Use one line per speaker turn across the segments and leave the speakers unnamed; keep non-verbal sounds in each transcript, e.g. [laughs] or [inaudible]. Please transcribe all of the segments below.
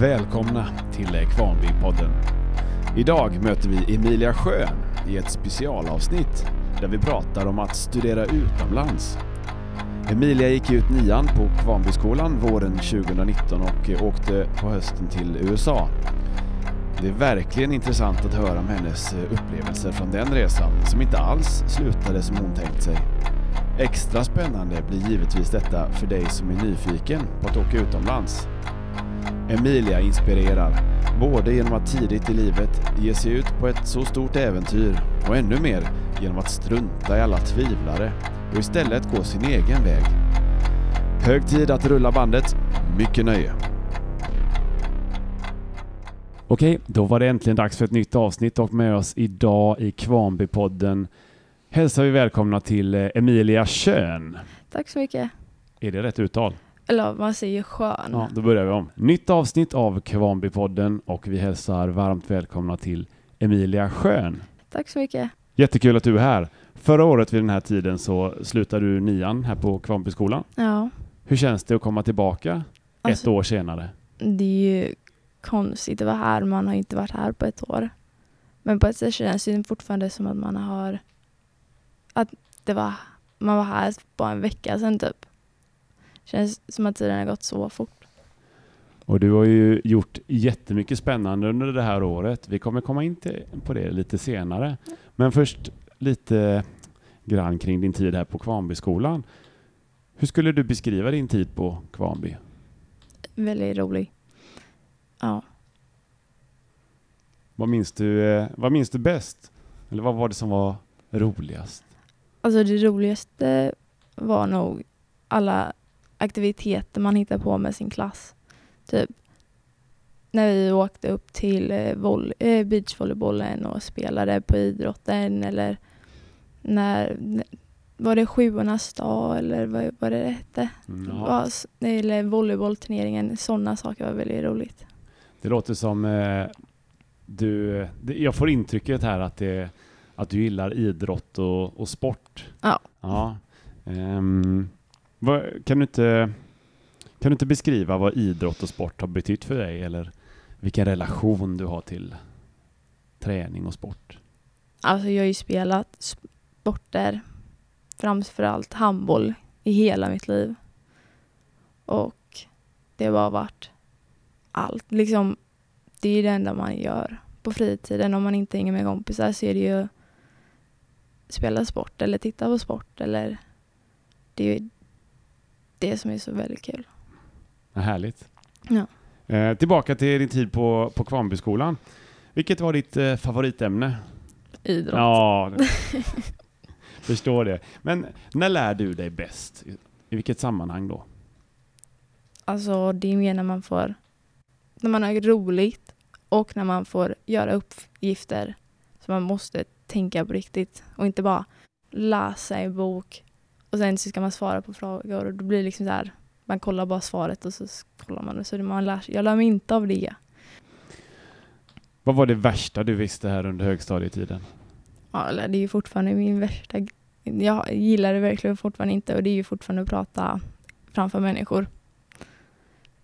Välkomna till Kvarnby-podden. Idag möter vi Emilia Sjön i ett specialavsnitt där vi pratar om att studera utomlands. Emilia gick ut nian på Kvarnbyskolan våren 2019 och åkte på hösten till USA. Det är verkligen intressant att höra om hennes upplevelser från den resan som inte alls slutade som hon tänkt sig. Extra spännande blir givetvis detta för dig som är nyfiken på att åka utomlands. Emilia inspirerar, både genom att tidigt i livet ge sig ut på ett så stort äventyr och ännu mer genom att strunta i alla tvivlare och istället gå sin egen väg. Hög tid att rulla bandet. Mycket nöje! Okej, då var det äntligen dags för ett nytt avsnitt och med oss idag i Kvarnbypodden hälsar vi välkomna till eh, Emilia Schön.
Tack så mycket.
Är det rätt uttal?
Eller man säger skön.
Ja, då börjar vi om. Nytt avsnitt av Kvarnbypodden och vi hälsar varmt välkomna till Emilia Schön.
Tack så mycket.
Jättekul att du är här. Förra året vid den här tiden så slutade du nian här på Kvarnbyskolan.
Ja,
Hur känns det att komma tillbaka ett
Alltså-
år senare?
det är ju konstigt att vara här. Man har inte varit här på ett år. Men på ett sätt känns det fortfarande som att man har... Att det var, man var här bara en vecka sedan typ. Känns som att tiden har gått så fort.
Och du har ju gjort jättemycket spännande under det här året. Vi kommer komma in till, på det lite senare. Men först lite grann kring din tid här på Kvarnbyskolan. Hur skulle du beskriva din tid på Kvarnby?
Väldigt rolig. Ja.
Vad minns du, eh, vad minns du bäst? Eller vad var det som var roligast?
Alltså det roligaste var nog alla aktiviteter man hittade på med sin klass. Typ när vi åkte upp till eh, eh, beachvolleybollen och spelade på idrotten eller när var det sjuornas dag eller vad vad det hette?
Mm,
Ja. Eller volleybollturneringen. Sådana saker var väldigt roligt.
Det låter som eh, du... Det, jag får intrycket här att, det, att du gillar idrott och, och sport.
Ja.
ja. Ehm, vad, kan, du inte, kan du inte beskriva vad idrott och sport har betytt för dig eller vilken relation du har till träning och sport?
Alltså jag har ju spelat sporter, framförallt handboll, i hela mitt liv. Och det har bara varit allt. Liksom, det är ju det enda man gör på fritiden. Om man inte hänger med kompisar så är det ju spela sport eller titta på sport. Eller det är ju det som är så väldigt kul.
Vad härligt.
Ja.
Eh, tillbaka till din tid på, på Kvarnbyskolan. Vilket var ditt eh, favoritämne?
Idrott.
Ja, [laughs] förstår det. Men när lär du dig bäst? I, vilket sammanhang då?
Alltså det är mer när man får, när man har roligt och när man får göra uppgifter som man måste tänka på riktigt och inte bara läsa en bok och sen så ska man svara på frågor och då blir det liksom så här, man kollar bara svaret och så kollar man så man lär, jag lär mig inte av det.
Vad var det värsta du visste här under högstadietiden?
Ja, det är ju fortfarande min värsta, jag gillar det verkligen fortfarande inte och det är ju fortfarande att prata framför människor.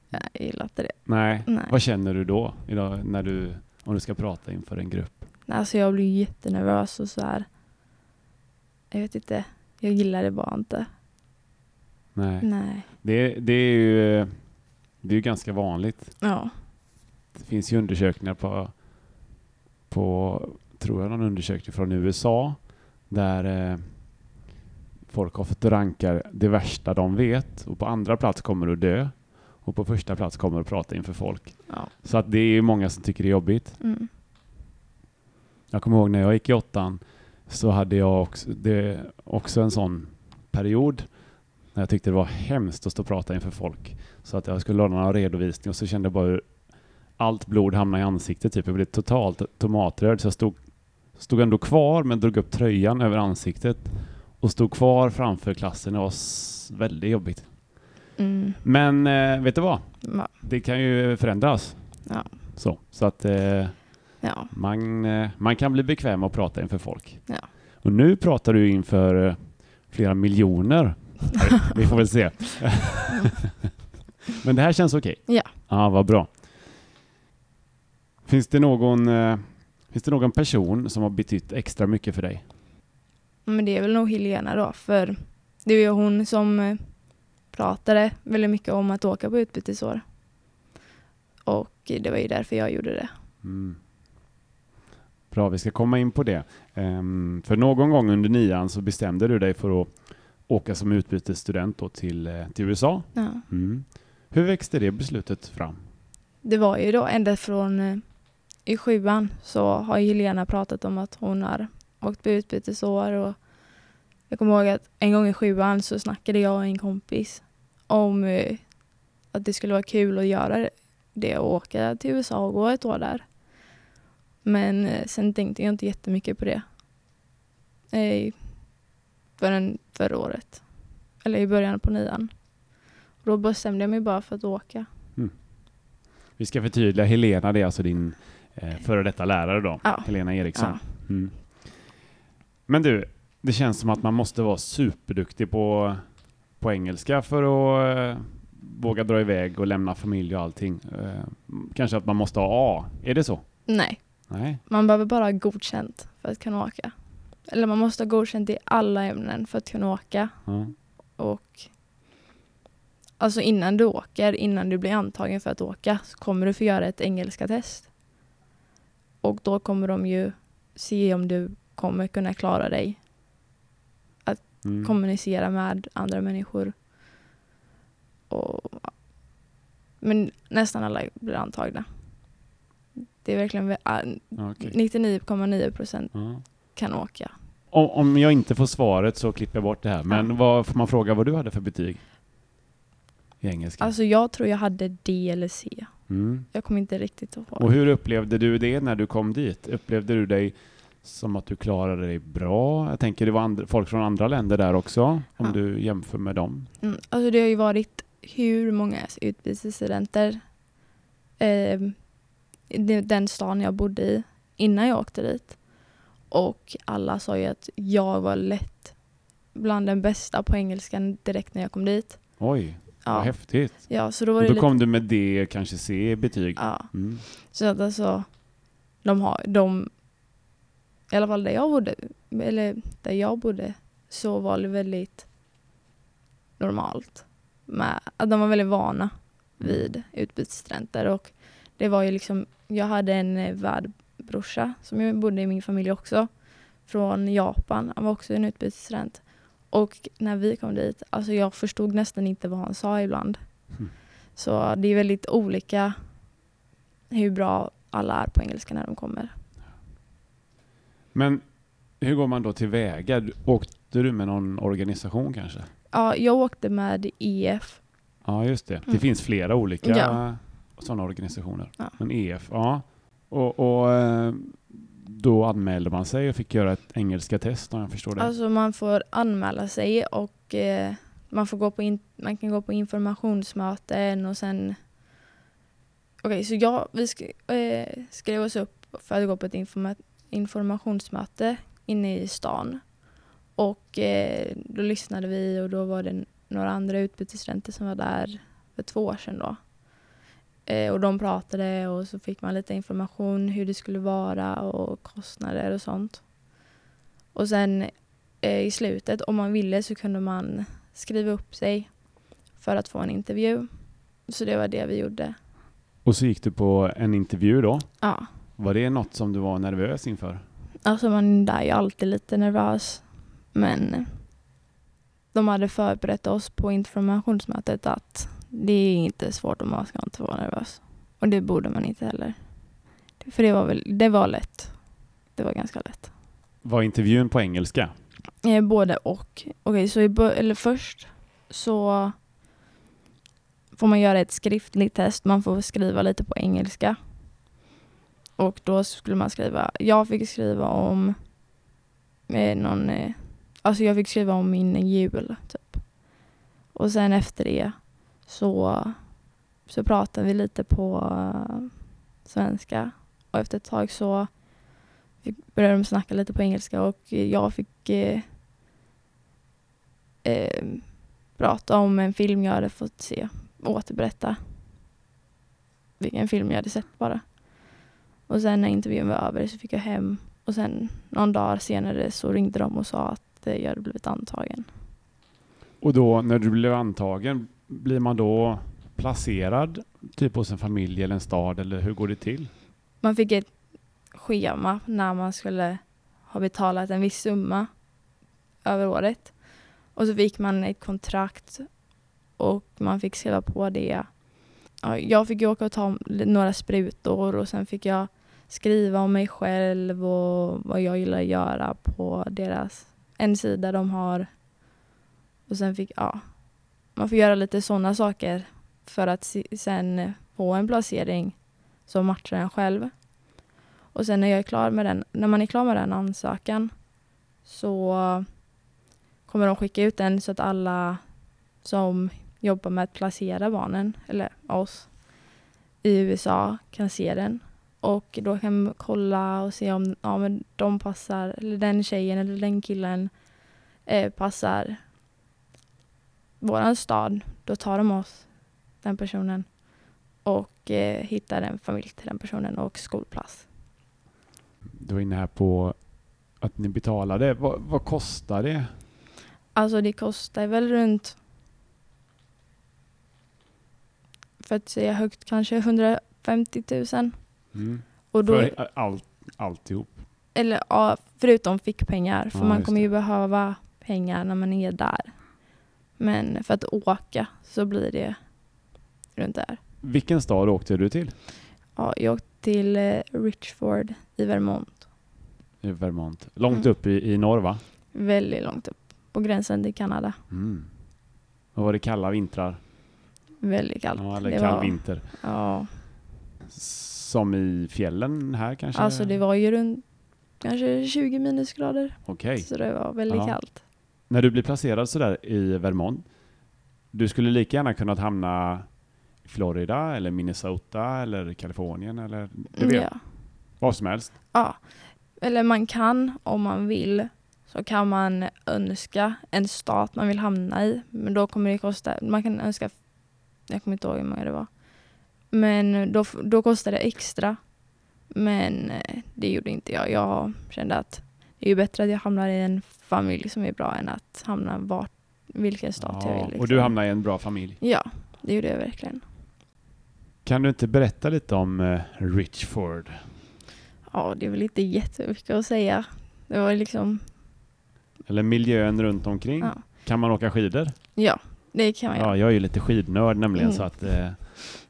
Jag gillar inte det.
Nej.
Nej.
Vad känner du då idag när du, om du ska prata inför en grupp?
Alltså jag blir jättenervös och så här. Jag vet inte. Jag gillar det bara inte.
Nej.
Nej.
Det, det är ju det är ju ganska vanligt.
Ja.
Det finns ju undersökningar på, på tror jag någon undersökning från USA där eh, folk har fått ranka det värsta de vet och på andra plats kommer du att dö och på första plats kommer du att prata inför folk.
ja.
Så att det är ju många som tycker det är jobbigt.
Mm.
Jag kommer ihåg när jag gick i åttan så hade jag också, det, också en sån period när jag tyckte det var hemskt att stå och prata inför folk. Så att jag skulle ordna en redovisning och så kände jag bara hur allt blod hamnade i ansiktet. Typ. Jag blev totalt tomatröd så jag stod, stod ändå kvar men drog upp tröjan över ansiktet och stod kvar framför klassen. Det var väldigt jobbigt.
Mm.
Men eh, vet du vad?
Ja.
Det kan ju förändras.
Ja.
Så, så att eh,
ja.
man, eh, man kan bli bekväm att prata inför folk.
Ja.
Och nu pratar du inför eh, flera miljoner. Vi får väl se. [laughs] Men det här känns okej?
Ja.
Ja, vad bra. Finns det någon, eh, finns det någon person som har betytt extra mycket för dig?
Men det är väl nog Helena då, för det är ju hon som pratade väldigt mycket om att åka på utbytesår. Och det var ju därför jag gjorde det.
Mm. Bra, vi ska komma in på det. Ehm, för någon gång under nian så bestämde du dig för att åka som utbytesstudent då till, eh, till USA.
Ja.
Mm. Hur växte det beslutet fram?
Det var ju då ända från eh, i sjuan så har Helena pratat om att hon har åkt på utbytesår och jag kommer ihåg att en gång i sjuan så snackade jag och en kompis om eh, att det skulle vara kul att göra det och åka till USA och gå ett år där. Men eh, sen tänkte jag inte jättemycket på det. Eh, förrän förra året. Eller i början på nian. Och då bestämde jag mig bara för att åka.
Vi ska förtydliga, Helena det är alltså din eh, före detta lärare då,
Ja.
Helena Eriksson.
Ja.
Mm. Men du, det känns som att man måste vara superduktig på, på engelska för att eh, våga dra iväg och lämna familj och allting. Eh, kanske att man måste ha A, är det så?
Nej,
Nej?
man behöver bara ha godkänt för att kunna åka. Eller man måste ha godkänt i alla ämnen för att kunna åka.
Ja.
Och alltså innan du åker, innan du blir antagen för att åka, så kommer du få göra ett engelska test. Och då kommer de ju se om du kommer kunna klara dig,
Mm.
kommunicera med andra människor. Och, men nästan alla blir antagna. Det är verkligen vä- ah,
Ja, okej.
99,9 procent kan åka.
Om, om jag inte får svaret så klipper jag bort det här. Men vad, får man fråga vad du hade för betyg? I engelska?
Alltså jag tror jag hade D eller C.
Mm.
Jag kommer inte riktigt ihåg.
Och hur upplevde du det när du kom dit? Upplevde du dig som att du klarade dig bra? Jag tänker det var andra, folk från andra länder där också, om
Ja.
du jämför med dem.
Mm, alltså det har ju varit hur många utbytesstudenter eh, den stan jag bodde i innan jag åkte dit. Och alla sa ju att jag var lätt bland den bästa på engelskan direkt när jag kom dit.
Oj, vad
Ja,
häftigt.
ja så då var
Och då
lite...
kom du med D, kanske C betyg.
Ja,
Mm.
så att alltså de har, de, i alla fall där jag bodde, eller där jag bodde, så var det väldigt normalt. Med, att de var väldigt vana vid utbytesstudenter och det var ju liksom, jag hade en eh, värdbrorsa som bodde i min familj också, från Japan. Han var också en utbytesstudent. Och när vi kom dit, alltså jag förstod nästan inte vad han sa ibland.
Mm.
Så det är väldigt olika hur bra alla är på engelska när de kommer.
Men hur går man då tillväga? Åkte du med någon organisation kanske?
Ja, jag åkte med EF.
Ja, just det. Det
Mm.
finns flera olika
Ja.
Sådana organisationer.
Ja.
Men EF, ja. Och, och eh, då anmälde man sig och fick göra ett engelska test om jag förstår det.
Alltså man får anmäla sig och eh, man, får gå på in, man kan gå på informationsmöten och sen... Okej, så jag, vi sk, eh, skrev oss upp för att gå på ett informa, informationsmöte inne i stan. Och eh, då lyssnade vi och då var det några andra utbytesstudenter som var där för två år sedan då. Eh, och de pratade och så fick man lite information hur det skulle vara och kostnader och sånt. Och sen eh, i slutet, om man ville, så kunde man skriva upp sig för att få en intervju. Så det var det vi gjorde.
Och så gick du på en intervju då.
Ja,
Var det något som du var nervös inför?
alltså man är ju alltid lite nervös. Men de hade förberett oss på informationsmötet att det är inte svårt och man ska inte vara nervös. Och det borde man inte heller. För det var väl, det var lätt. Det var ganska lätt.
Var intervjun på engelska?
Eh, både och. Okej, så i eller först så får man göra ett skriftligt test. Man får skriva lite på engelska. Och då skulle man skriva, jag fick skriva om eh, någon, eh, alltså jag fick skriva om min jul typ. Och sen efter det så, så pratade vi lite på eh, svenska. Och efter ett tag så fick, började de snacka lite på engelska och jag fick eh, eh, prata om en film jag hade fått se. Återberätta vilken film jag hade sett bara. Och sen när intervjun var över så fick jag hem och sen någon dag senare så ringde de och sa att jag hade blivit antagen.
Och då när du blev antagen, blir man då placerad typ hos en familj eller en stad eller hur går det till?
Man fick ett schema när man skulle ha betalat en viss summa över året. Och så fick man ett kontrakt och man fick skriva på det. Jag fick ju åka och ta några sprutor och sen fick jag skriva om mig själv och vad jag gillar att göra på deras en sida de har. Och sen fick, ja, man får göra lite sådana saker för att sen få en placering som matchar en själv. Och sen när jag är klar med den, när man är klar med den ansökan så kommer de skicka ut den så att alla som jobbar med att placera barnen, eller oss, i USA kan se den. Och då kan man kolla och se om ja, men de passar, eller den tjejen eller den killen eh, passar våran stad. Då tar de oss, den personen, och eh, hittar en familj till den personen och skolplats.
Du var inne här på att ni betalade. Vad, vad kostar det?
Alltså det kostar väl runt, för att säga högt, kanske 150 000.
Mm.
Och då,
För allt, alltihop?
eller ja, förutom fickpengar, för
Ja,
man kommer ju
det.
behöva pengar när man är där. Men för att åka så blir det runt där.
Vilken stad åkte du till?
Ja, jag åkte till eh, Richford i Vermont.
I Vermont. Långt
Mm.
upp i, i norr va?
Väldigt långt upp, på gränsen till Kanada.
Mm. Och var det kalla vintrar?
Väldigt kallt.
Ja, eller
Det
kall
var-
vinter.
Ja,
Som i fjällen här kanske?
alltså det var ju runt kanske 20 minusgrader.
Okej.
Så det var väldigt
Ja.
kallt.
När du blir placerad sådär i Vermont, du skulle lika gärna kunnat hamna i Florida eller Minnesota eller Kalifornien eller du vet,
Ja.
vad som helst.
ja. Eller man kan, om man vill, så kan man önska en stat man vill hamna i. Men då kommer det kosta, man kan önska, jag kommer inte ihåg hur många det var. Men då, då kostar det extra. Men eh, det gjorde inte jag. Jag kände att är ju bättre att jag hamnar i en familj som är bra än att hamna vart, vilken stat jag vill.
Ja,
Liksom.
Och du hamnar i en bra familj.
Ja, det gjorde jag verkligen.
Kan du inte berätta lite om eh, Richford?
Ja, det är väl inte jättemycket att säga. Det var liksom,
Eller miljön runt omkring?
ja,
Kan man åka skidor?
ja det kan man göra.
Ja, jag är ju lite skidnörd nämligen
Mm.
så att eh,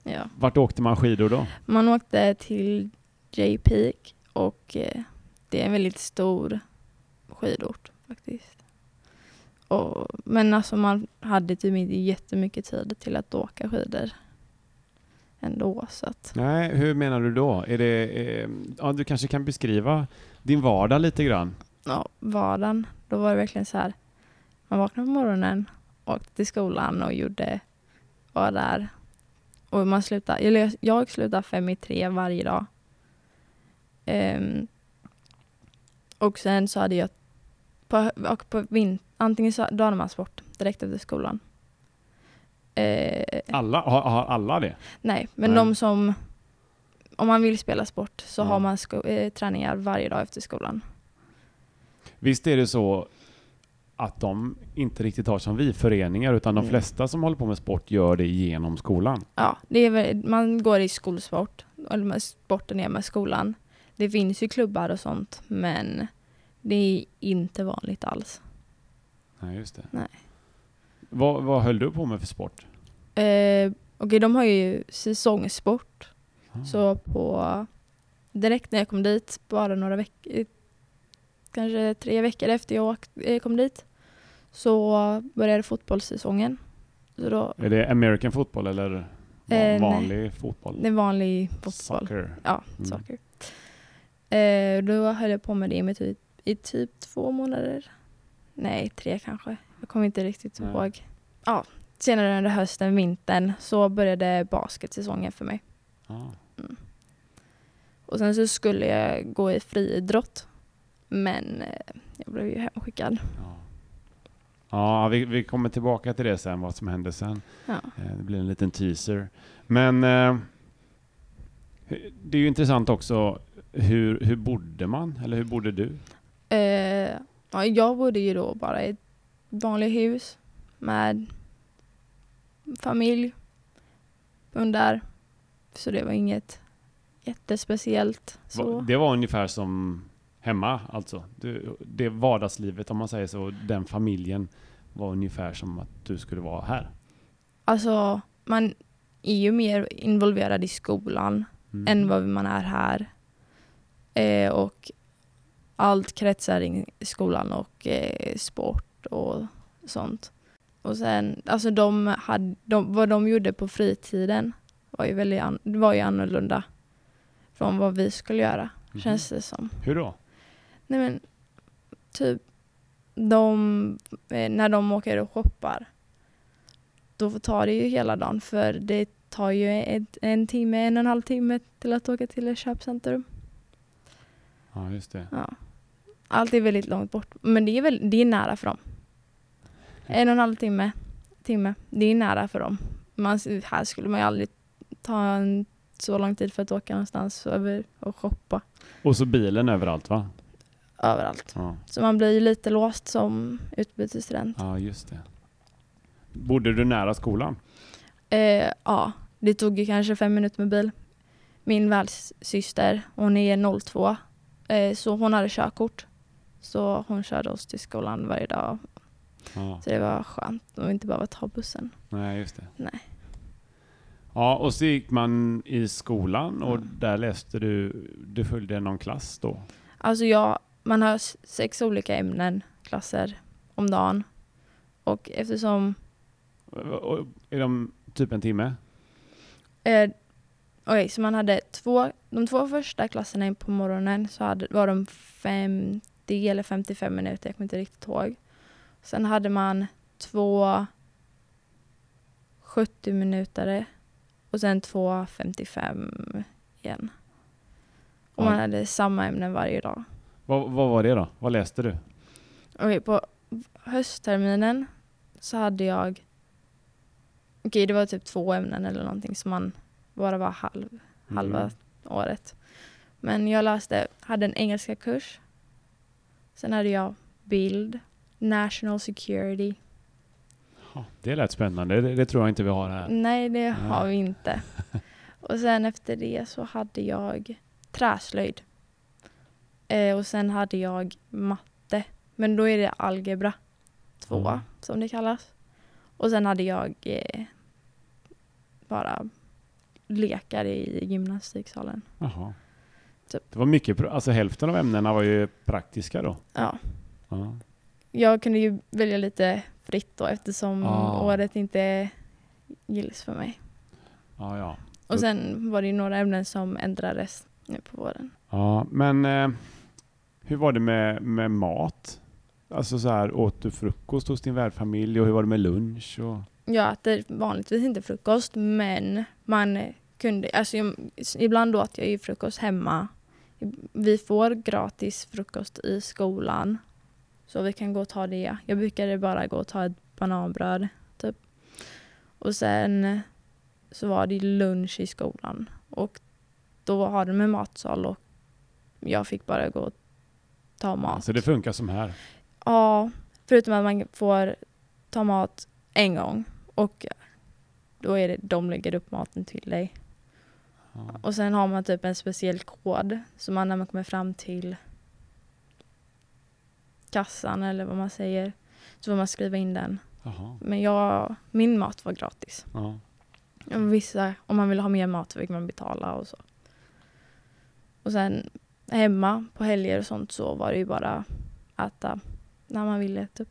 Ja.
vart åkte man skidor då?
Man åkte till J-Peak och eh, det är en väldigt stor skidort faktiskt. Och, men alltså man hade typ inte jättemycket tid till att åka skidor ändå. Så att,
Nej, hur menar du då? Är det, eh, ja, du kanske kan beskriva din vardag lite grann?
ja, vardagen, då var det verkligen så här. Man vaknade på morgonen, åkte till skolan och gjorde, var där. Och man slutade, jag slutade fem i tre varje dag. Ehm, och sen så hade jag, på, och på vin, antingen så hade man sport direkt efter skolan. Eh,
Alla, har, har alla det?
nej, men
Nej.
de som, om man vill spela sport så
Ja.
har man sko, eh, träningar varje dag efter skolan.
Visst är det så att de inte riktigt har som vi föreningar utan de
Mm.
flesta som håller på med sport gör det genom skolan.
Ja, det är man går i skolsport, eller sporten är med skolan. Det finns ju klubbar och sånt, men det är inte vanligt alls.
Nej, just det.
Nej.
Vad, vad höll du på med för sport?
Eh, Okej, de har ju säsongssport,
Ah.
så på direkt när jag kom dit, bara några veckor, kanske tre veckor efter jag eh, kom dit, så började fotbollssäsongen. Så då,
Är det American football eller
Eh,
vanlig fotboll?
det är vanlig fotboll.
Soccer.
Ja,
Mm.
saker. Eh, då höll jag på med det med typ, i typ två månader. Nej, tre kanske. Jag kommer inte riktigt
Nej.
ihåg. Ja, senare under hösten, vintern, så började basketsäsongen för mig.
Ah.
Och sen så skulle jag gå i friidrott. Men eh, jag blev ju hemskickad.
Ja, vi, vi kommer tillbaka till det sen, vad som hände sen.
Ja.
Eh, Det blir en liten teaser. Men eh, Det är ju intressant också, hur, hur bodde man? Eller hur bodde du?
Eh, ja, jag bodde ju då bara i ett vanligt hus med familj under. Så det var inget jättespeciellt. Så.
Det var ungefär som hemma alltså? Du, det vardagslivet om man säger så, den familjen var ungefär som att du skulle vara här?
Alltså, man är ju mer involverad i skolan
Mm.
än vad man är här. Eh, och allt kretsar i skolan och eh, sport och sånt. Och sen, alltså de hade, de, vad de gjorde på fritiden var ju väldigt an, var ju annorlunda från vad vi skulle göra,
Mhm.
känns det som.
Hur då?
Nej men, typ, de, eh, när de åker och shoppar, då tar det ju hela dagen för det tar ju ett, en timme, en och en halv timme till att åka till ett köpcentrum.
Ja, just det.
Ja. Allt är väldigt långt bort, men det är, väl, det är nära för dem. En och en halv timme, timme, det är nära för dem. Man, här skulle man ju aldrig ta en, så lång tid för att åka någonstans över och shoppa
Och så bilen överallt va?
överallt.
Ja,
Så man blir ju lite låst som utbytesstudent.
ja just det. Bodde du nära skolan?
Eh, ja, det tog ju kanske fem minuter med bil. Min värdsyster, hon är 02, eh, så hon hade körkort. Så hon körde oss till skolan varje dag.
Ja,
Så det var skönt att inte behöva ta bussen.
nej just det.
Nej.
Ja, och så gick man i skolan och
Mm.
där läste du, du följde någon klass då?
Alltså jag, man har sex olika ämnen, klasser om dagen. Och eftersom
Och Är de typ en timme?
Eh, Okej, så man hade två, de två första klasserna in på morgonen så hade, var de 50 eller 55 minuter, jag kommer inte riktigt ihåg. Sen hade man två 70 minuter och sen två 55 igen. Och
Ja.
man hade samma ämnen varje dag.
Vad, vad var det då? Vad läste du?
Okej, på höstterminen så hade jag... Okej, det var typ två ämnen eller någonting som man bara var halv, halva
Mm.
året. Men jag läste, hade en engelska kurs. Sen hade jag bild, national security.
Det lät spännande. Det, det tror jag inte vi har här.
Nej, det
Nej.
har vi inte. [laughs] Och sen efter det så hade jag träslöjd. Eh, och sen hade jag matte. Men då är det algebra 2
Mm.
som det kallas. Och sen hade jag eh, bara lekar i gymnastiksalen.
Jaha.
Typ.
Det var mycket, alltså hälften av ämnena var ju praktiska då.
Ja.
Ja.
Jag kunde ju välja lite fritt då eftersom
Ah.
året inte gills för mig.
Ja, ja.
Och sen var det ju några ämnen som ändrades nu på våren.
ja men eh, hur var det med, med mat? Alltså så här, åt du frukost hos din värdfamilj och hur var det med lunch? Och...
Jag äter vanligtvis inte frukost men man kunde, alltså ibland åt jag ju frukost hemma. Vi får gratis frukost i skolan. Så vi kan gå och ta det. Jag brukade bara gå och ta ett bananbröd typ. Och sen så var det lunch i skolan. Och då har de en matsal och jag fick bara gå och ta mat.
Så det funkar som här?
Ja, förutom att man får ta mat en gång och då är det de lägger upp maten till dig.
Ja.
Och sen har man typ en speciell kod som man när man kommer fram till kassan eller vad man säger så får man skriva in den.
Jaha.
Men jag, min mat var gratis.
Ja.
Och Vissa, om man vill ha mer mat så fick man betala och så. Och sen hemma på helger och sånt så var det ju bara äta när man ville typ.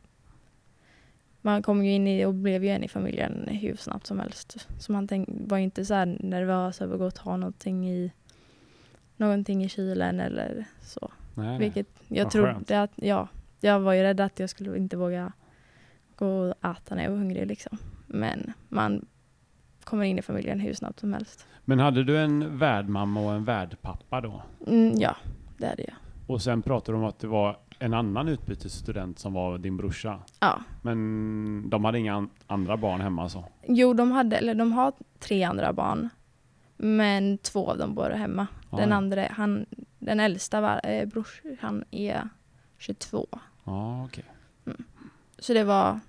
Man kom ju in i och blev ju en i familjen hur snabbt som helst. Så man tänk, var inte så här nervös över att gå och ta någonting i, någonting i kylen eller så.
Nej, nej.
Vilket jag
Vad
trodde
skönt.
att, ja, jag var ju rädd att jag skulle inte våga gå och äta när jag var hungrig liksom. Men man kommer in i familjen hur snabbt som helst.
Men hade du en värdmamma och en värdpappa då?
Mm, ja, det hade jag.
Och sen pratade du om att det var en annan utbytesstudent som var din brorsa.
Ja.
Men de hade inga an- andra barn hemma alltså?
Jo, de hade, eller de har tre andra barn. Men två av dem bor hemma. Den
Ja,
andra, han, den äldsta var, eh, brors, han är 22.
Ja, okej.
Så det var,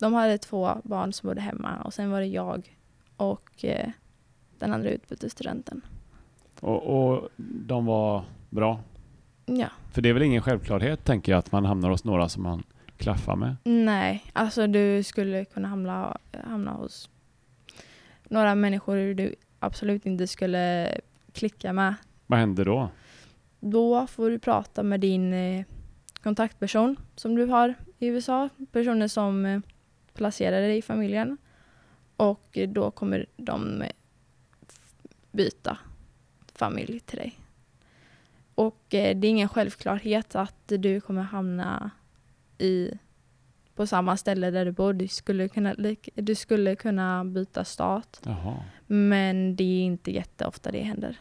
de hade två barn som bodde hemma och sen var det jag och eh, den andra utbytesstudenten.
Och, och de var bra?
Ja,
För det är väl ingen självklarhet, tänker jag, att man hamnar hos några som man klaffar med?
nej, alltså du skulle kunna hamna, hamna hos några människor du absolut inte skulle klicka med.
Vad händer då?
Då får du prata med din eh, kontaktperson som du har i USA, personer som eh, placerar dig i familjen och då kommer de eh, byta familj till dig. Och eh, det är ingen självklarhet att du kommer hamna i på samma ställe där du bor. Du skulle kunna, du skulle kunna byta stat
Jaha.
men det är inte jätteofta det händer.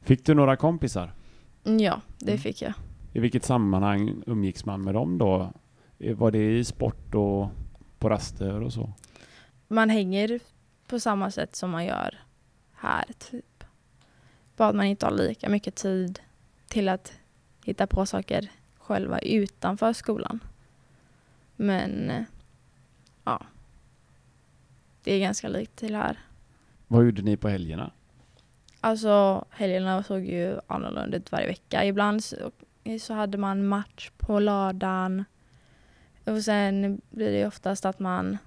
Fick du några kompisar?
Ja, det
Mm.
fick jag.
I vilket sammanhang umgicks man med dem då? Eh, Var det i sport och på raster och så?
man hänger på samma sätt som man gör här. Bara att man inte har lika mycket tid till att hitta på saker själva utanför skolan. Men, ja. Det är ganska likt till här.
Vad gjorde ni på helgerna?
Alltså helgerna såg ju annorlunda ut varje vecka. Ibland så, så hade man match på lördagen. Och sen blir det oftast att man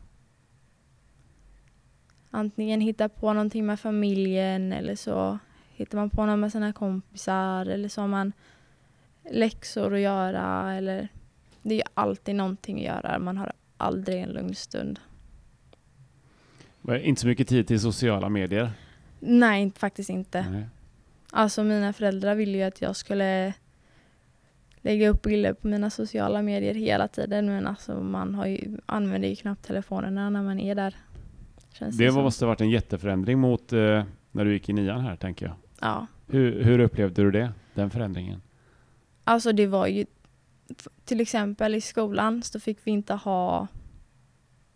antingen hittar på någonting med familjen eller så hittar man på något med sina kompisar eller så har man läxor att göra eller det är ju alltid någonting att göra. Man har aldrig en lugn stund.
Det Inte så mycket tid till sociala medier?
Nej, faktiskt inte.
Nej.
Alltså mina föräldrar ville ju att jag skulle lägga upp bilder på mina sociala medier hela tiden men alltså man har ju, använder ju knappt telefonerna när man är där. Känns
Det
som.
måste ha varit en jätteförändring mot eh, när du gick i nian här, tänker jag.
Ja.
Hur, hur upplevde du det? Den förändringen?
Alltså det var ju till exempel i skolan så fick vi inte ha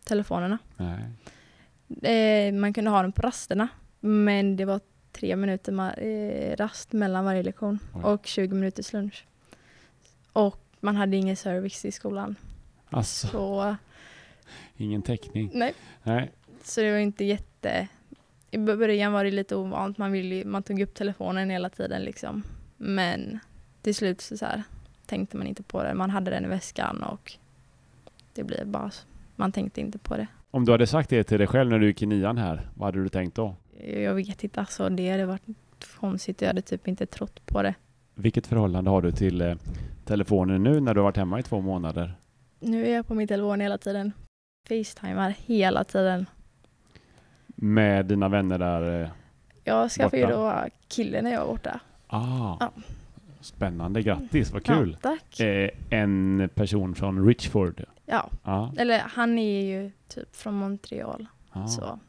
telefonerna.
Nej.
Eh, man kunde ha dem på rasterna men det var tre minuter eh, rast mellan varje lektion
Oj.
och 20 minuters lunch. Och man hade ingen service i skolan.
Alltså,
Så
ingen täckning.
nej,
Nej.
Så det var inte jätte... I början var det lite ovant, man, ville, man tog upp telefonen hela tiden liksom. Men till slut så, så här, tänkte man inte på det. Man hade den i väskan och det blev bara... så. Man tänkte inte på det.
Om du hade sagt det till dig själv när du gick i nian här, vad hade du tänkt då?
Jag vet inte, alltså det hade varit konstigt. Jag hade typ inte trott på det.
Vilket förhållande har du till eh, telefonen nu när du har varit hemma i två månader?
Nu är jag på min telefon hela tiden. Facetimar hela tiden.
Med dina vänner där? Eh,
Jag skaffade ju då kille när jag var borta.
ah,
Ja.
Spännande, grattis, vad kul!
Ja, tack.
Eh, en person från Richford.
Ja,
Ja.
eller han är ju typ från Montreal.
Ah.
Så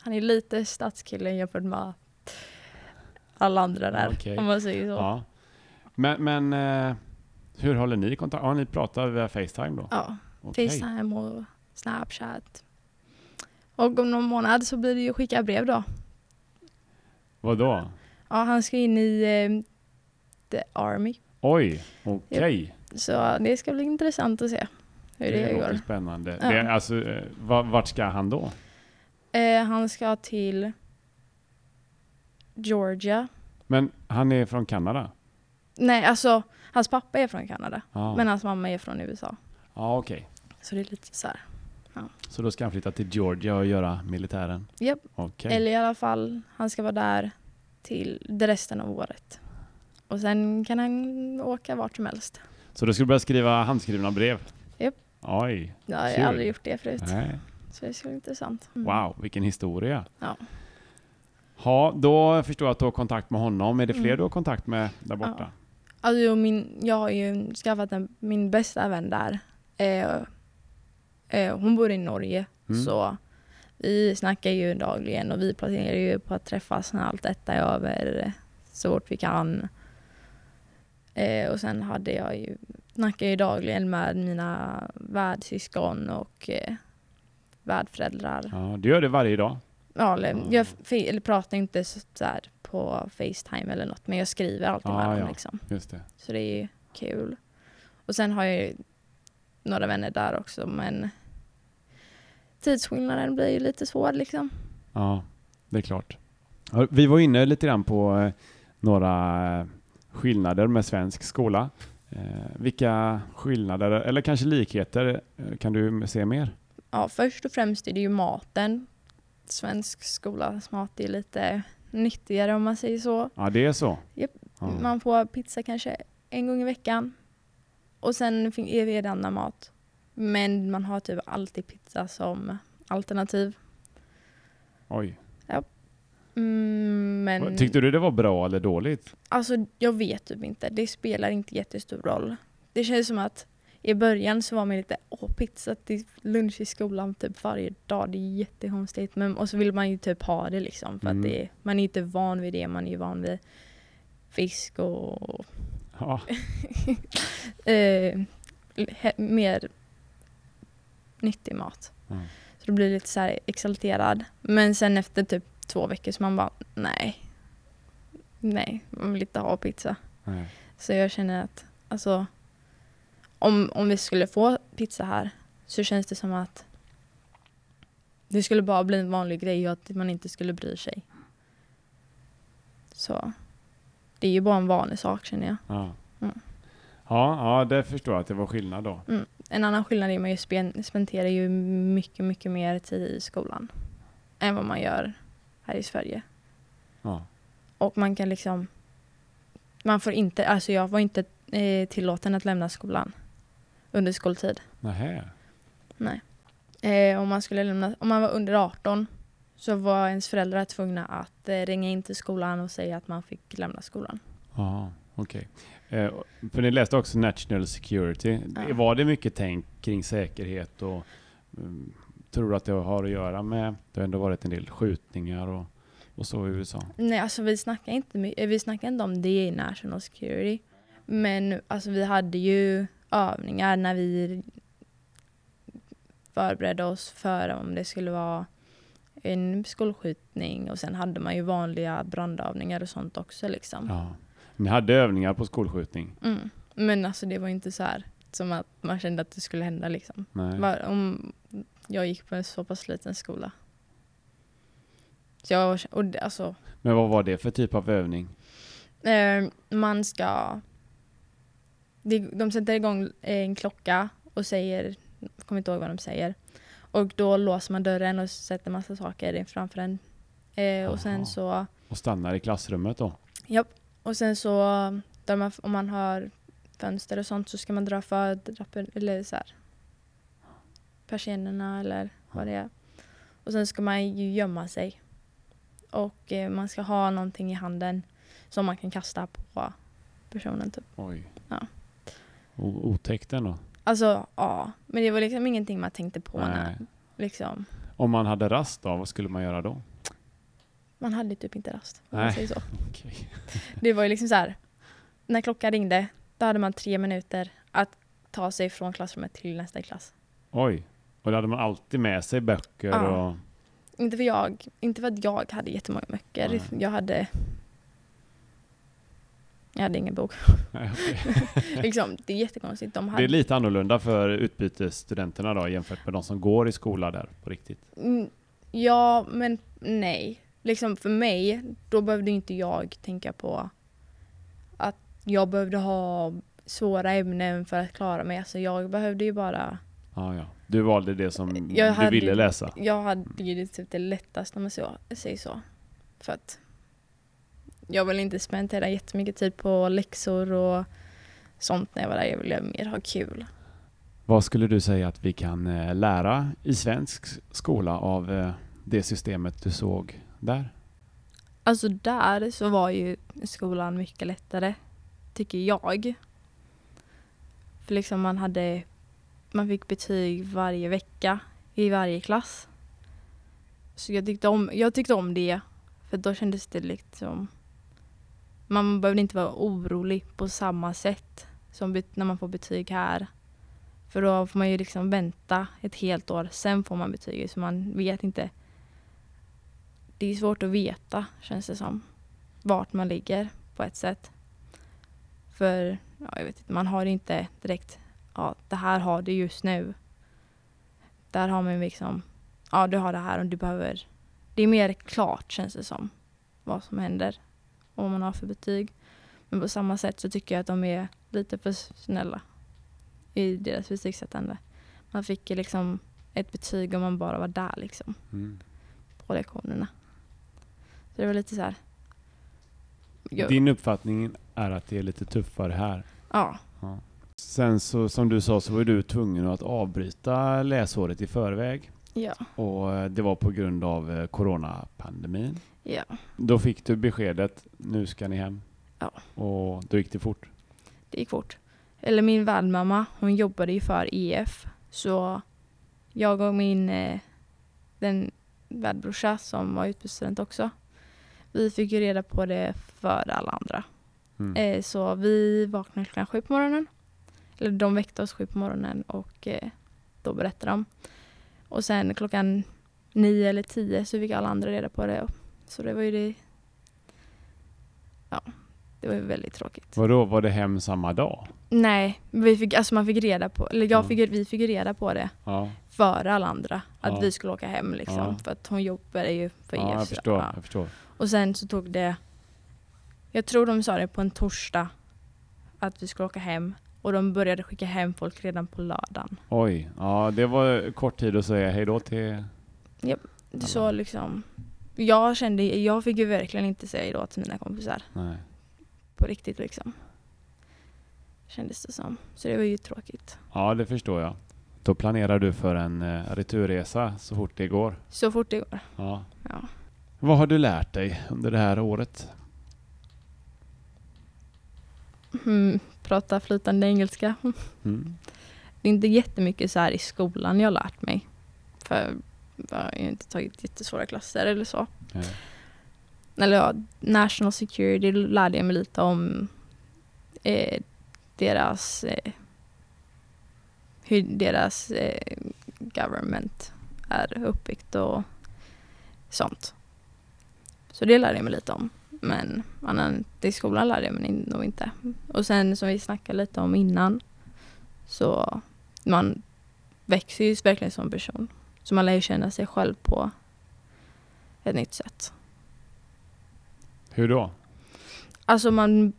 han är lite stadskille jämfört med alla andra där,
Okej.
om man säger så. Ja.
Ja. Men, men eh, hur håller ni kontakt? Ja, ni pratar via Facetime då? Okej.
Facetime och Snapchat. Och om någon månad så blir det ju skicka brev då.
Vad då?
Ja, han ska in i eh, The Army.
Oj, okej.
Så det ska bli intressant att se hur det,
låter
går.
spännande.
Ja.
Det, alltså, eh, va- vart ska han då?
Eh, han ska till Georgia.
Men han är från Kanada?
Nej, alltså hans pappa är från Kanada.
Ja,
Men hans mamma är från USA.
ja okej.
Så det är lite så här.
Så då ska han flytta till Georgia och göra militären?
Japp.
Okej.
Eller i alla fall, han ska vara där till resten av året. Och sen kan han åka vart som helst.
Så du skulle börja skriva handskrivna brev?
Japp.
Oj,
Ja, jag har aldrig gjort det förut.
nej.
Så det ska bli intressant. Mm.
Wow, vilken historia.
Ja.
Ja, då förstår jag att du har kontakt med honom. Är det fler
Mm.
du har kontakt med där borta?
Ja. Alltså, min, jag har ju skaffat en, min bästa vän där. Eh, eh, hon bor i Norge.
Mm.
Så vi snackar ju dagligen och vi planerar ju på att träffas när allt detta är över så fort vi kan. Eh, och sen hade jag ju, snackar ju dagligen med mina värdsyskon och eh, värdföräldrar.
Ja, du gör det varje dag?
Ja, eller,
Ja.
jag eller pratar inte så, så här på Facetime eller något, men jag skriver alltid
Ah,
med dem
ja.
liksom.
Just det.
Så det är ju kul. Och sen har jag ju några vänner där också, men tidsskillnaden blir ju lite svår liksom.
Ja, det är klart. Vi var inne lite grann på eh, några skillnader med svensk skola. Eh, vilka skillnader, eller kanske likheter, eh, kan du se mer?
Ja, först och främst är det ju maten. Svensk skolas mat är lite nyttigare om man säger så.
Ja, det är så.
Japp.
Ja.
Man får pizza kanske en gång i veckan. Och sen är det annan mat. Men man har typ alltid pizza som alternativ.
Oj.
Mm, men
Tyckte du det var bra eller dåligt?
alltså, jag vet typ inte. Det spelar inte jättestor roll. Det känns som att i början så var man lite åh pizza till lunch i skolan typ varje dag. Det är jättekonstigt. Men, och så vill man ju typ ha det liksom. För
Mm.
att det, man är inte van vid det. Man är ju van vid fisk och
Ja, [laughs]
eh, mer nyttig mat.
Mm.
Så då blir det lite så här exalterad. Men sen efter typ två veckor så man bara nej. Nej, man vill inte ha pizza.
nej.
Så jag känner att alltså om, om vi skulle få pizza här så känns det som att det skulle bara bli en vanlig grej och att man inte skulle bry sig. Så det är ju bara en vanlig sak känner jag.
Ja.
Mm.
Ja, ja, det förstår jag att det var skillnad då.
En annan skillnad är att man ju spen- spenderar ju mycket, mycket mer tid i skolan än vad man gör här i Sverige.
Ja.
Och man kan liksom, man får inte, alltså jag var inte eh, tillåten att lämna skolan under skoltid.
Nähä.
Nej. Eh, om, man skulle lämna, om man var under 18 så var ens föräldrar tvungna att eh, ringa in till skolan och säga att man fick lämna skolan.
Ja, okej. Eh, för ni läste också National Security.
Ja.
Var det mycket tänk kring säkerhet och mm, tror att det har att göra med, det har ändå varit en del skjutningar och, och så i USA?
Nej, alltså vi snackar inte, eh, vi snackar inte om det i National Security. Men alltså vi hade ju övningar när vi förberedde oss för om det skulle vara en skolskjutning och sen hade man ju vanliga brandövningar och sånt också liksom.
Ja. Ni hade övningar på skolskjutning?
Mm. Men alltså det var inte så här som att man kände att det skulle hända liksom. Var, om jag gick på en så pass liten skola. Så jag, och det- alltså,
Men vad var det för typ av övning?
Eh, man ska... De, de sätter igång en klocka och säger, jag kommer inte ihåg vad de säger. Och då låser man dörren och sätter massa saker framför den. Eh, och sen så,
Och stannar i klassrummet då?
Och sen så man, om man har fönster och sånt så ska man dra för drappen, eller så här, persiennerna eller vad det är. Och sen ska man ju gömma sig. Och eh, man ska ha någonting i handen som man kan kasta på personen typ.
Oj.
Ja.
O- otäckt ändå.
Alltså ja, men det var liksom ingenting man tänkte på
Nej.
när liksom.
Om man hade rast då, vad skulle man göra då?
Man hade typ inte rast. Om man
Nej.
säger så. [laughs]
Okej.
Det var ju liksom så här. När klockan ringde, då hade man tre minuter att ta sig från klassrummet till nästa klass.
Oj. Och då hade man alltid med sig böcker
Ja.
och...
Inte för jag, inte för att jag hade jättemånga böcker.
Nej.
Jag hade jag hade ingen bok.
Nej, [laughs]
liksom, det är jättekonstigt. De
Det
hade,
är lite annorlunda för utbytesstudenterna då jämfört med de som går i skola där på riktigt.
Mm, Ja, men nej. Liksom för mig, då behövde inte jag tänka på att jag behövde ha svåra ämnen för att klara mig. Alltså jag behövde ju bara...
Ah, ja. Du valde det som
Jag
du
hade-
ville läsa?
Jag hade ju det typ det lättaste om man så, säger så. För att jag vill inte spendera jättemycket tid på läxor och sånt när jag var där. Jag ville mer ha kul.
Vad skulle du säga att vi kan eh, lära i svensk skola av eh, det systemet du såg där?
Alltså där så var ju skolan mycket lättare, tycker jag. För liksom man hade, man fick betyg varje vecka i varje klass. Så jag tyckte om, jag tyckte om det, för då kändes det liksom, man behövde inte vara orolig på samma sätt som när man får betyg här. För då får man ju liksom vänta ett helt år, sen får man betyget så man vet inte det är svårt att veta känns det som. Vart man ligger på ett sätt. För ja, jag vet inte, man har inte direkt, ja det här har du just nu. Där har man liksom, ja du har det här och du behöver, det är mer klart känns det som. Vad som händer och vad man har för betyg. Men på samma sätt så tycker jag att de är lite för snälla i deras betygssättande. Man fick liksom ett betyg om man bara var där liksom
Mm.
på lektionerna. Så det var lite så här. Jag,
Din uppfattning är att det är lite tuffare här.
ja,
Sen så, som du sa, så var du tvungen att avbryta läsåret i förväg.
ja,
Och eh, det var på grund av eh, coronapandemin.
ja.
Då fick du beskedet, nu ska ni hem.
Ja.
Och då gick det fort.
Det gick fort. Eller min värdmamma, hon jobbade ju för EF. Så jag och min eh, den värdbrorsa som var utbytesstudent också. Vi fick ju reda på det före alla andra.
Mm.
Eh, så vi vaknade klockan sju på morgonen. Eller de väckte oss sju på morgonen och eh, då berättade de. Och sen klockan nio eller tio så fick alla andra reda på det. Så det var ju det. Ja, det var ju väldigt tråkigt.
Vadå, var det hem samma dag?
Nej, vi fick, alltså man fick reda på, eller jag
Mm.
fick, vi fick reda på det
Ja,
före alla andra. Att
Ja.
vi skulle åka hem liksom.
Ja.
För att hon jobbade ju för
ja
er.
jag förstår.
ja.
Jag förstår.
Och sen så tog det, jag tror de sa det på en torsdag, att vi skulle åka hem. Och de började skicka hem folk redan på lördagen.
Oj, ja det var kort tid att säga hej då till...
Så liksom, jag kände, jag fick ju verkligen inte säga då till mina kompisar.
Nej.
På riktigt liksom. Kändes det som. Så det var ju tråkigt.
Ja, det förstår jag. Då planerar du för en eh, returresa så fort det går.
Så fort det går.
Ja.
Ja.
Vad har du lärt dig under det här året?
Mm, prata flytande engelska.
Mm.
Det är inte jättemycket så här i skolan jag har lärt mig. För jag har ju inte tagit jättesvåra klasser eller så.
Nej.
Eller ja, national security lärde jag mig lite om eh, deras eh, hur deras eh, government är uppbyggt och sånt. Så det lärde jag mig lite om. Men annan, i skolan lärde jag mig nog inte. Och sen som vi snackade lite om innan så man växer ju verkligen som person. Så man lär ju känna sig själv på ett nytt sätt.
Hur då?
Alltså man...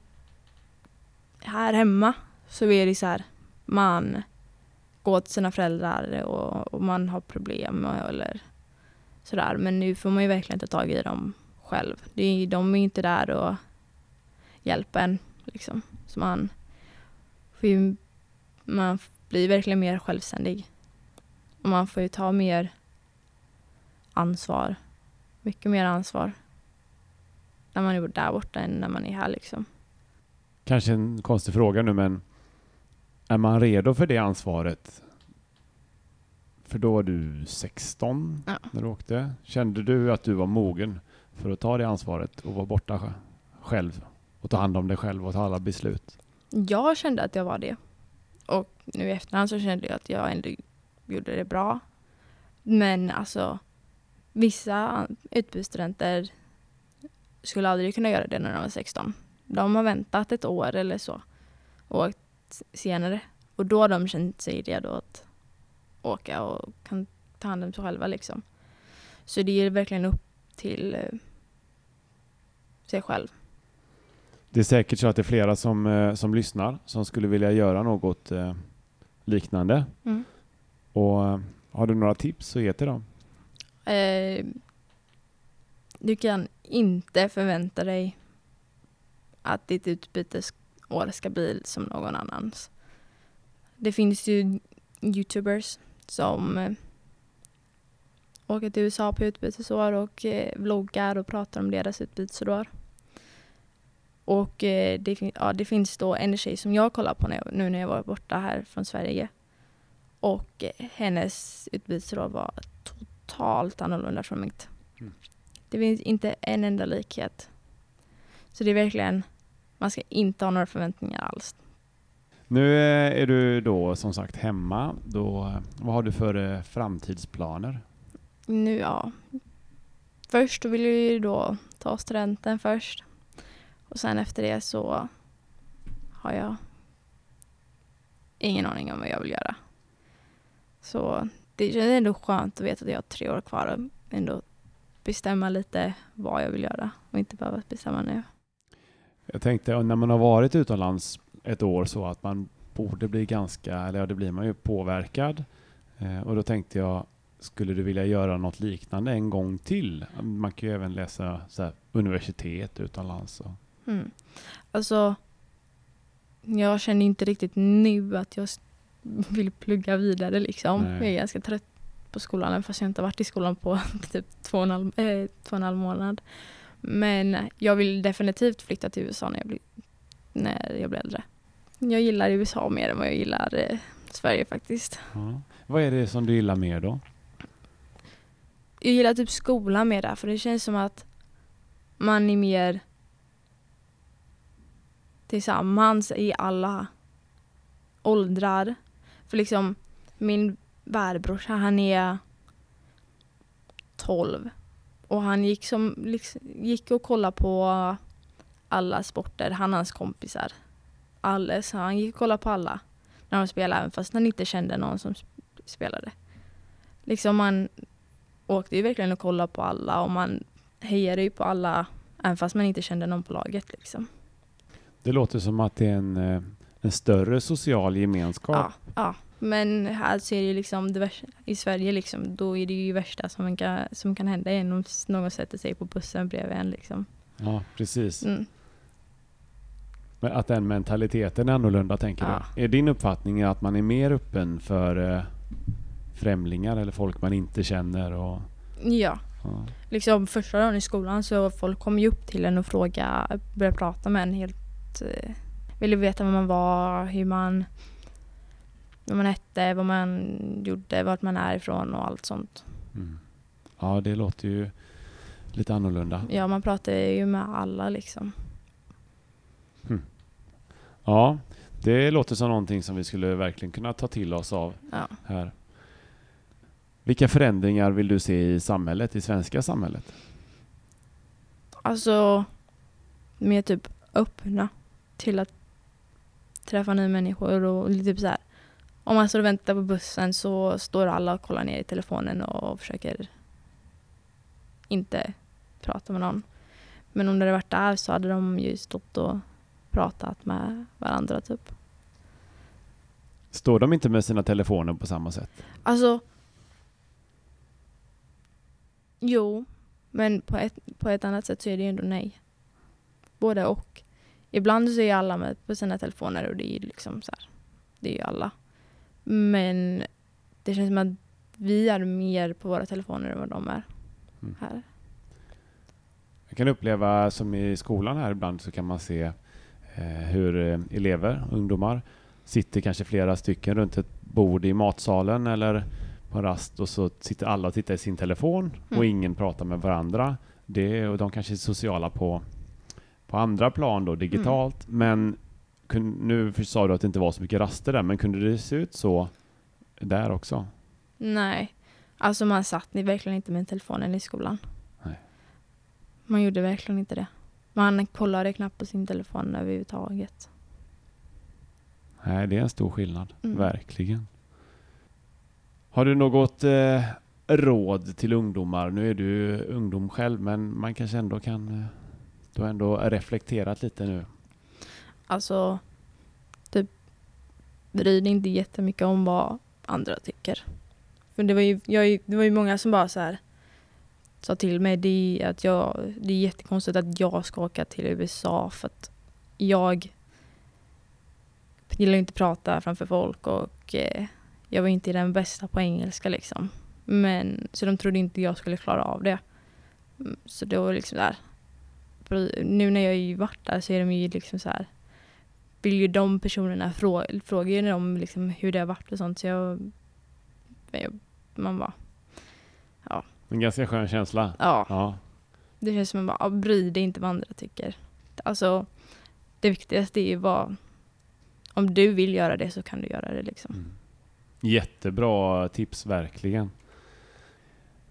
Här hemma så är det så här, man går till sina föräldrar och, och man har problem och- eller sådär. Men nu får man ju verkligen ta tag i dem själv. Det är, de är ju inte där och hjälpa en liksom. Så man får ju, man blir verkligen mer självständig. Och man får ju ta mer ansvar. Mycket mer ansvar när man är där borta än när man är här liksom.
Kanske en konstig fråga nu men är man redo för det ansvaret? För då var du 16
Ja.
när du åkte. Kände du att du var mogen för att ta det ansvaret och vara borta själv och ta hand om dig själv och ta alla beslut?
Jag kände att jag var det. Och nu i efterhand så kände jag att jag ändå gjorde det bra. Men alltså vissa utbytesstudenter skulle aldrig kunna göra det när de var 16. De har väntat ett år eller så och åkt senare. Och då har de känt sig redo att åka och kan ta hand om sig själva liksom. Så det är verkligen upp till eh, sig själv.
Det är säkert så att det är flera som, eh, som lyssnar som skulle vilja göra något eh, liknande.
Mm.
Och har du några tips så ge till dem.
Eh, du kan inte förvänta dig att ditt utbytesår ska bli som någon annans. Det finns ju youtubers som åker till USA på utbytesår och eh, vloggar och pratar om deras utbytesår. Och eh, det, ja, det finns då en tjej som jag kollar på jag, nu när jag var borta här från Sverige. Och eh, hennes utbytesår var totalt annorlunda från mitt.
Mm.
Det finns inte en enda likhet. Så det är verkligen, man ska inte ha några förväntningar alls.
Nu eh, är du då som sagt hemma. Då, eh, vad har du för eh, framtidsplaner?
Nu, ja. först vill jag ju då ta studenten först. Och sen efter det så har jag ingen aning om vad jag vill göra. Så det känns ändå skönt att veta att jag har tre år kvar och ändå bestämma lite vad jag vill göra och inte behöva bestämma nu.
Jag tänkte när man har varit utomlands ett år så att man borde bli ganska, eller ja det blir man ju, påverkad. Eh, och då tänkte jag, skulle du vilja göra något liknande en gång till? Man kan ju även läsa så här, universitet utomlands. Och.
Mm. Alltså, jag känner inte riktigt nu att jag [laughs] vill plugga vidare liksom.
Nej.
Jag är ganska trött på skolan, fast jag inte varit i skolan på [laughs] typ två och en halv, eh, två och halv månad. Men jag vill definitivt flytta till USA när jag blir, när jag blir äldre. Jag gillar USA mer än vad jag gillar eh, Sverige faktiskt.
Ja. Vad är det som du gillar mer då?
Jag gillar typ skolan mer där, för det känns som att man är mer tillsammans i alla åldrar. För liksom, min värbrorsa han är 12 och han gick, som, liksom, gick och kollade på alla sporter, han och hans kompisar. Alles, han gick och kollade på alla när de spelade, även fast han inte kände någon som spelade. Liksom man åkte ju verkligen och kollade på alla och man hejade ju på alla, även fast man inte kände någon på laget liksom.
Det låter som att det är en, eh, en större social gemenskap.
Ja, ja. Men här så är det ju liksom det värsta, i Sverige liksom, då är det ju värsta som kan, som kan hända en om någon sätter sig på bussen bredvid en liksom.
Ja, precis.
Mm.
Men att den mentaliteten är annorlunda tänker
Ja.
du? Är din uppfattning att man är mer öppen för eh, främlingar eller folk man inte känner? Och,
Ja,
ja.
liksom första dagen i skolan så folk kom ju upp till en och frågade, började prata med en helt, eh, ville veta vem man var, hur man, vad man hette, vad man gjorde, vart man är ifrån och allt sånt.
Mm. ja, det låter ju lite annorlunda.
Ja, man pratar ju med alla liksom.
Ja, det låter som någonting som vi skulle verkligen kunna ta till oss av
Ja.
här. Vilka förändringar vill du se i samhället, i svenska samhället?
Alltså, mer typ öppna till att träffa nya människor och lite typ så här. Om man står och väntar på bussen så står alla och kollar ner i telefonen och försöker inte prata med någon. Men om det hade varit där så hade de ju stått och pratat med varandra typ.
Står de inte med sina telefoner på samma sätt?
Alltså, jo, men på ett, på ett annat sätt så är det ju ändå nej. Både och. Ibland så är alla med på sina telefoner och det är ju liksom så här, det är ju alla. Men det känns som att vi är mer på våra telefoner än vad de är
Mm.
här.
Jag kan uppleva som i skolan här ibland så kan man se eh, hur eh, elever, ungdomar, sitter kanske flera stycken runt ett bord i matsalen eller på rast och så sitter alla och tittar i sin telefon och
Mm.
ingen pratar med varandra. Det, och de kanske är sociala på, på andra plan då, digitalt. Men kun, nu sa du att det inte var så mycket raster där, men kunde det se ut så där också?
Nej, alltså man satt verkligen inte med telefonen i skolan.
Nej.
Man gjorde verkligen inte det. Man kollade knappt på sin telefon överhuvudtaget.
Nej, det är en stor skillnad.
Mm.
Verkligen. Har du något eh, råd till ungdomar? Nu är du ungdom själv, men man kanske ändå kan... Eh, du har ändå reflekterat lite nu.
Alltså, typ bry dig inte jättemycket om vad andra tycker. För det var ju, jag, det var ju många som bara så här sa till mig det är, att jag, det är jättekonstigt att jag ska åka till USA för att jag gillar inte att prata framför folk och eh, jag var inte den bästa på engelska liksom. Men, så de trodde inte jag skulle klara av det. Mm, Så det var liksom där. Nu när jag ju varit där så är de ju liksom så här vill ju de personerna frå, frågar ju dem liksom hur det har varit och sånt. Så jag, jag man bara,
En ganska skön känsla.
ja.
Ja.
Det känns som att bara, ja, bry dig inte vad andra tycker. Alltså, det viktigaste är ju vad, om du vill göra det så kan du göra det liksom.
Mm. Jättebra tips, verkligen.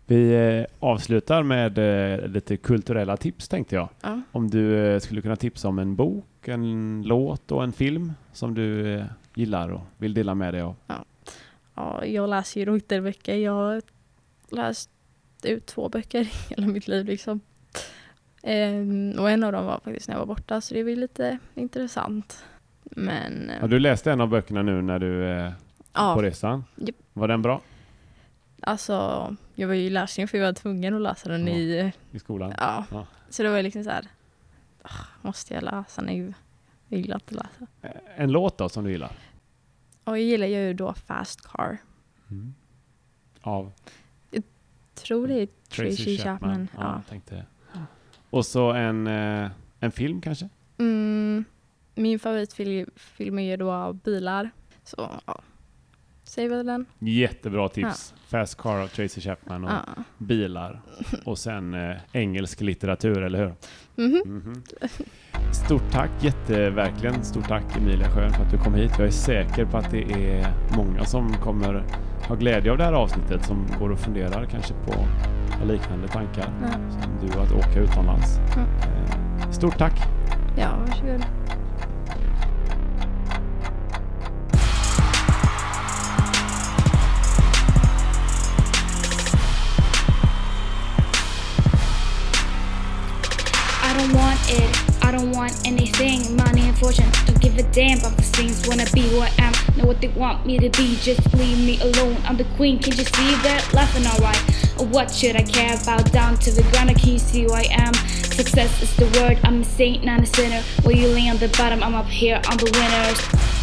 Vi eh, avslutar med eh, lite kulturella tips tänkte jag.
Ja.
Om du eh, skulle kunna tipsa om en bok, en låt och en film som du gillar och vill dela med dig av.
Ja, jag läser ju böcker. Jag har läst ut två böcker i hela mitt liv liksom. Ehm, och en av dem var faktiskt när jag var borta så det var lite intressant. Men
Ja, du läste en av böckerna nu när du
ja,
på resan.
Japp.
Var den bra
alltså jag var ju i läsning för jag var tvungen att läsa den
Ja.
i,
i skolan?
ja.
Ja.
Så det var liksom så här, "Ah, måste jag läsa nu? Jag gillar inte att läsa.
Eh, En låt då som du gillar?
Och jag gillar ju då Fast Car.
Av
Tror det är Tracy, Chapman.
Ja,
Ja.
jag tänkte. Och så en, eh, en film kanske?
Mm, min favoritfilm film är ju då bilar. Så ja, säg väl den.
Jättebra tips. Fast Car av Tracy Chapman och
Ja.
bilar. Och sen eh, engelsk litteratur, eller hur?
Mhm.
Mhm. Stort tack, jätte, verkligen stort tack Emilia Schön för att du kom hit. Jag är säker på att det är många som kommer ha glädje av det här avsnittet som går och funderar kanske på liknande tankar
Ja.
som du att åka utomlands.
Mm.
Eh, Stort tack!
ja, varsågod.
Want anything. Money and fortune, don't give a damn about the things. Wanna be who I am, know what they want me to be. Just leave me alone. I'm the queen, can't you see that? Laughing alright. What should I care about? Down to the ground, I can't see who I am. Success is the word, I'm a saint, not a sinner. While you lay on the bottom, I'm up here I'm the winners.